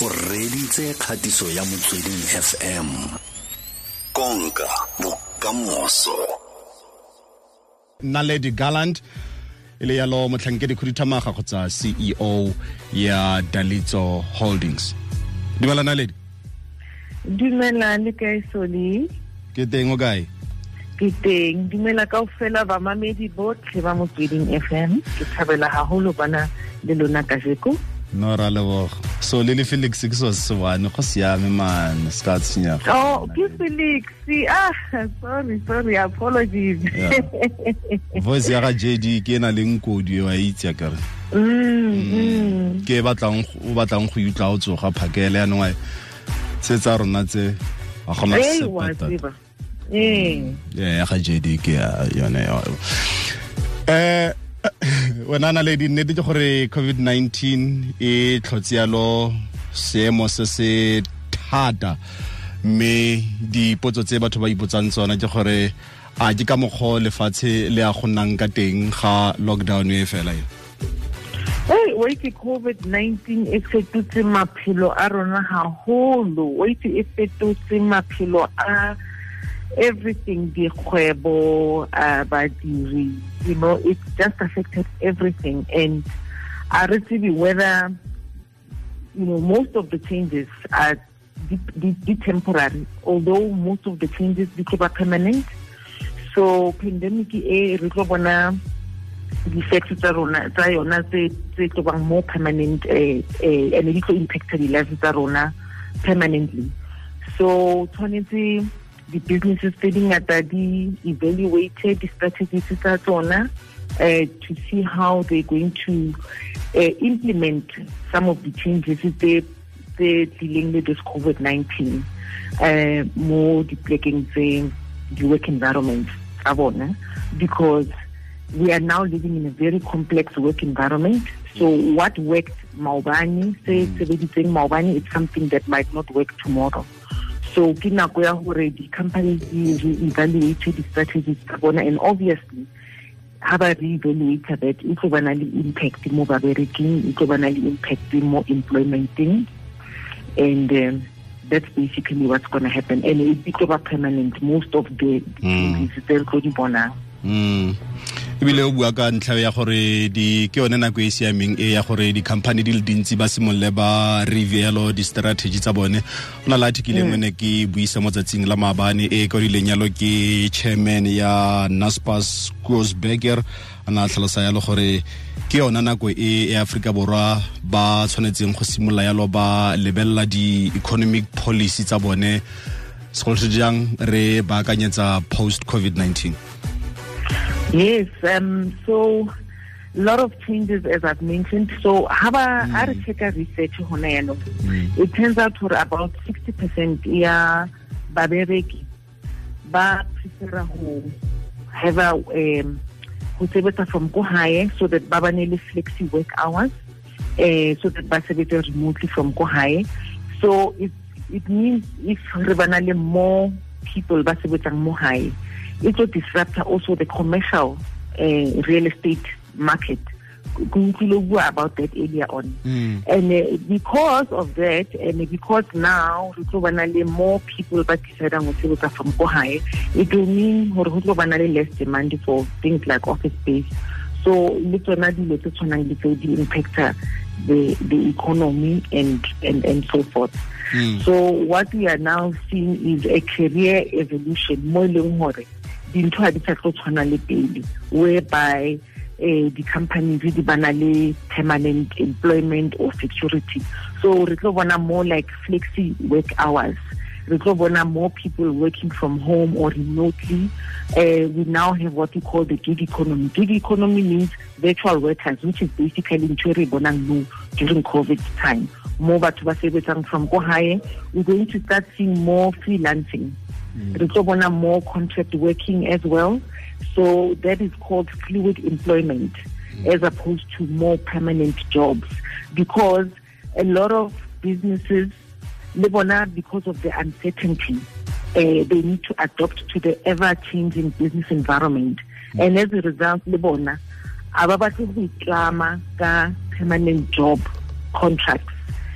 o reditse kgatiso ya motsweding fm konka bokamoso. Naledi garland e le yalo motlhankedi khuduthamaga kgotsa ceo ya dalitso holdings. Dumela naledi. Dumela le kae soli? Ke teng o kae? Ke teng. Dumela ka ofela bamamedi botlhe ba motsweding fm ke thabela haholo bana le lona kajeko no ra leboga so le le felix ke so se bane go siame man. Se ka tsenya oh ke felix. Ah sorry sorry apologies Yeah. voice ya ga jd ke ena leng kodi wa itse ya kare mm, mm. ke e batlang o batlang go utla o tsoga phakele yanong wa tse tsa rona tse wa gona Hey, sepa wa tota. tseba. Eh Yeah, ya ga jd ke ya yone eh wena na le di nnete ke gore covid-19 e tlhotse yalo seemo se se thata mme dipotso tse batho ba ipotsang tsona ke gore a ke ka mokgwa lefatshe le a go nnang ka teng ga lockdown e fela e Hey, wait COVID-19 e fetotse maphelo a rona haholo. Wait e fetotse maphelo a everything dikgwebo uh, badiri you know it just affected everything. And I really whether you know most of the changes are temporary although most of the changes tlo permanent. So pandemic e re tlo bona di-effects tsa rona tsa more permanent eh, eh, and di tlo impacta di-lives tsa rona permanently. So tshwanetse di-businesses tse di evaluate di-strategies tsa tsona uh, to see how they're going to uh, implement some of the changes tse tse dealing with this COVID-19 uh, mo diplekeng tse di-work environment tsa bona because we are now living in a very complex work environment. So what worked maobane, say sebeditseng maobane, it's something that might not work tomorrow. So ke nako ya hore di companies di re-evaluate di-strategies tsa bona and obviously ha ba re-evaluate that e tlo bana le impact mo babereking e tlo bana le impact mo employmenting and um, that's basically what's going to happen. And it tlo ba permanent. Most of the changes tse re tlo di bonang mm ebile o bua ka ntlha ya gore di ke yone nako e e siameng e ya gore di-company di le dintsi ba simolole ba revealo di-strategy tsa bone. Go na le article engwe ne ke buisa mo tsatsing la maabane e kwadileng yalo ke chairman ya naspas gosberger a na tlhalosa yalo gore ke yona nako e e aforika borwa ba tshwanetseng go simolola yalo ba lebelela di-economic policy tsa bone. Segolo jang? Re baakanyetsa post covid-19 Yes, um, so a lot of changes as I've mentioned. So haba mm. our checker research hona yalo. It turns out for about 60% ya babereki ba prefer ho have a um ho sebetsa from ko hae so that ba bane le flexi work hours uh, so that ba sebetsa remotely from ko hae. So it it means if re bana le more people ba sebetsang mo hae it will disrupt also the commercial uh, real estate market. Kunkilo about that earlier on. Mm. And uh, because of that, and because now re tlo bana more people ba decidang go sebetsa from ko hae, it will mean gore go tlo bana less demand for things like office space. So tsona dilo tse tshwanang le tseo di impacta the the economy and and and so forth. Mm. So what we are now seeing is a career evolution mo e leng dintho ha di sa tlo tshwana le pele whereby eh di companies di bana le permanent employment or security. So re tlo bona more like flexi work hours. Re tlo bona more people working from home or remotely. Uh, we now have what we call the gig economy. Gig economy means virtual workers which is basically ntho re during covid time. More batho ba from ko we're going to start seeing more freelancing re tlo bona more contract working as well. So that is called fluid employment as opposed to more permanent jobs. Because a lot of businesses le bona because of the uncertainty uh, they need to adapt to the ever changing business environment. And as a result le bona a ba batle go itlama ka permanent job contracts.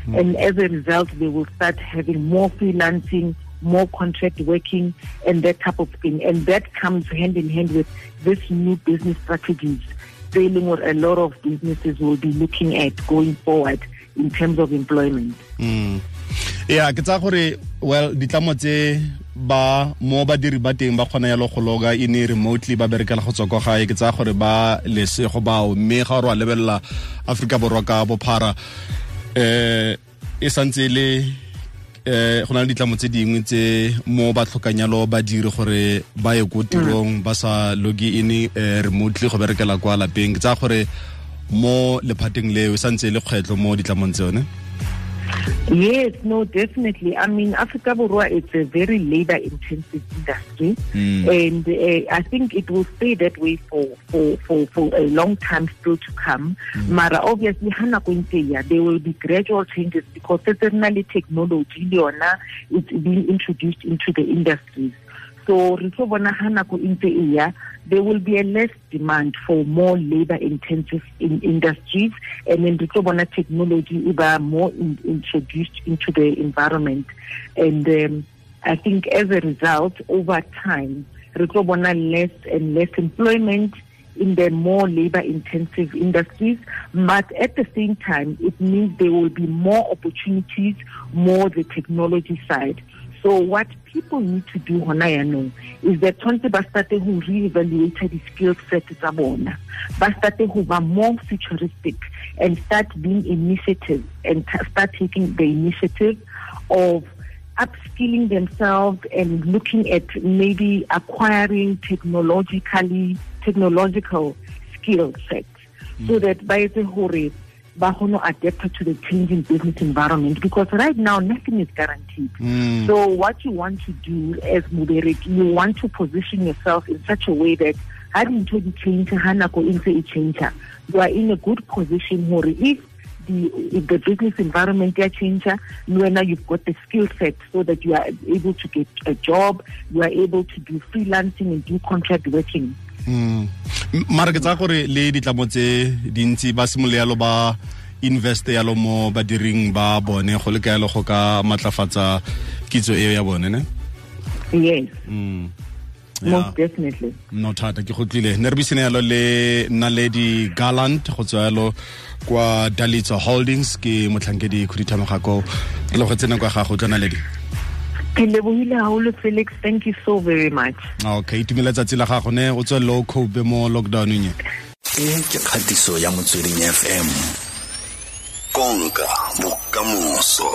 Mm. And as a result, they will start having more freelancing, more contract working, and that type of thing. And that comes hand in hand with this new business strategies, dealing what a lot of businesses will be looking at going forward in terms of employment. Mm. yeah ke well ditlamo tse ba mo badiri ba teng ba kgona yalo go loga in remotely ba berekela go tswa kwa gae ke tsaya gore ba lesego bao mme ga gore wa lebelela aforika borwa ka bophara eh e santse le eh go na le ditlamo tse dingwe tse mo ba tlhokanyalo ba dire gore ba ye ko tirong ba sa logi in eh, remotely go berekela kwa lapeng. Tsaya gore mo lephateng leo e santse le kgwetlho mo ditlamong tsone Yes, no, definitely. I mean, Africa Borua, it's a very labor intensive industry. Mm. And uh, I think it will stay that way for, for, for, for a long time still to come. Mm. Mara, obviously, Hana there will be gradual changes because certainly technology, Leona, is being introduced into the industries. So, bona ya there will be a less demand for more labor intensive in industries. And then re bona technology e ba more in, introduced into the environment. And um, I think as a result over time re bona less and less employment in the more labor intensive industries. But at the same time it means there will be more opportunities more the technology side so what people need to do hona yaanong is that tshwanetse ba starte go reevaluate di-skill set tsa bona ba starte go ba more futuristic and start being initiative and start taking the initiative of upskilling themselves and looking at maybe acquiring technologically technological skill sets mm. so that by the hore ba going to adapt to the changing business environment because right now nothing is guaranteed. Mm. So what you want to do as Muberik, you want to position yourself in such a way that having to change hanako into change, you are in a good position where if the if the business environment ya change, now you've got the skill set so that you are able to get a job, you are able to do freelancing and do contract working. Mm. mara ke tsa gore le ditlamo tse dintsi ba simolo yalo ba invest yalo mo badiring ba bone go le ka yalo go ka matlafatsa kitso eo ya bone ne? Yes. Mm. most definitely. No thata ke go tlile ne re bisene yalo le naledi garland go tswa yalo kwa dalitso holdings ke motlhankedi re le go tsena kwa gago tla naledi ke lebohile haholo felix. Thank you so very much. Okay itumela tsatsi la gago ne o tswe low cope mo lockdowneng e e ke kgatiso ya motsweding fm konka bokamoso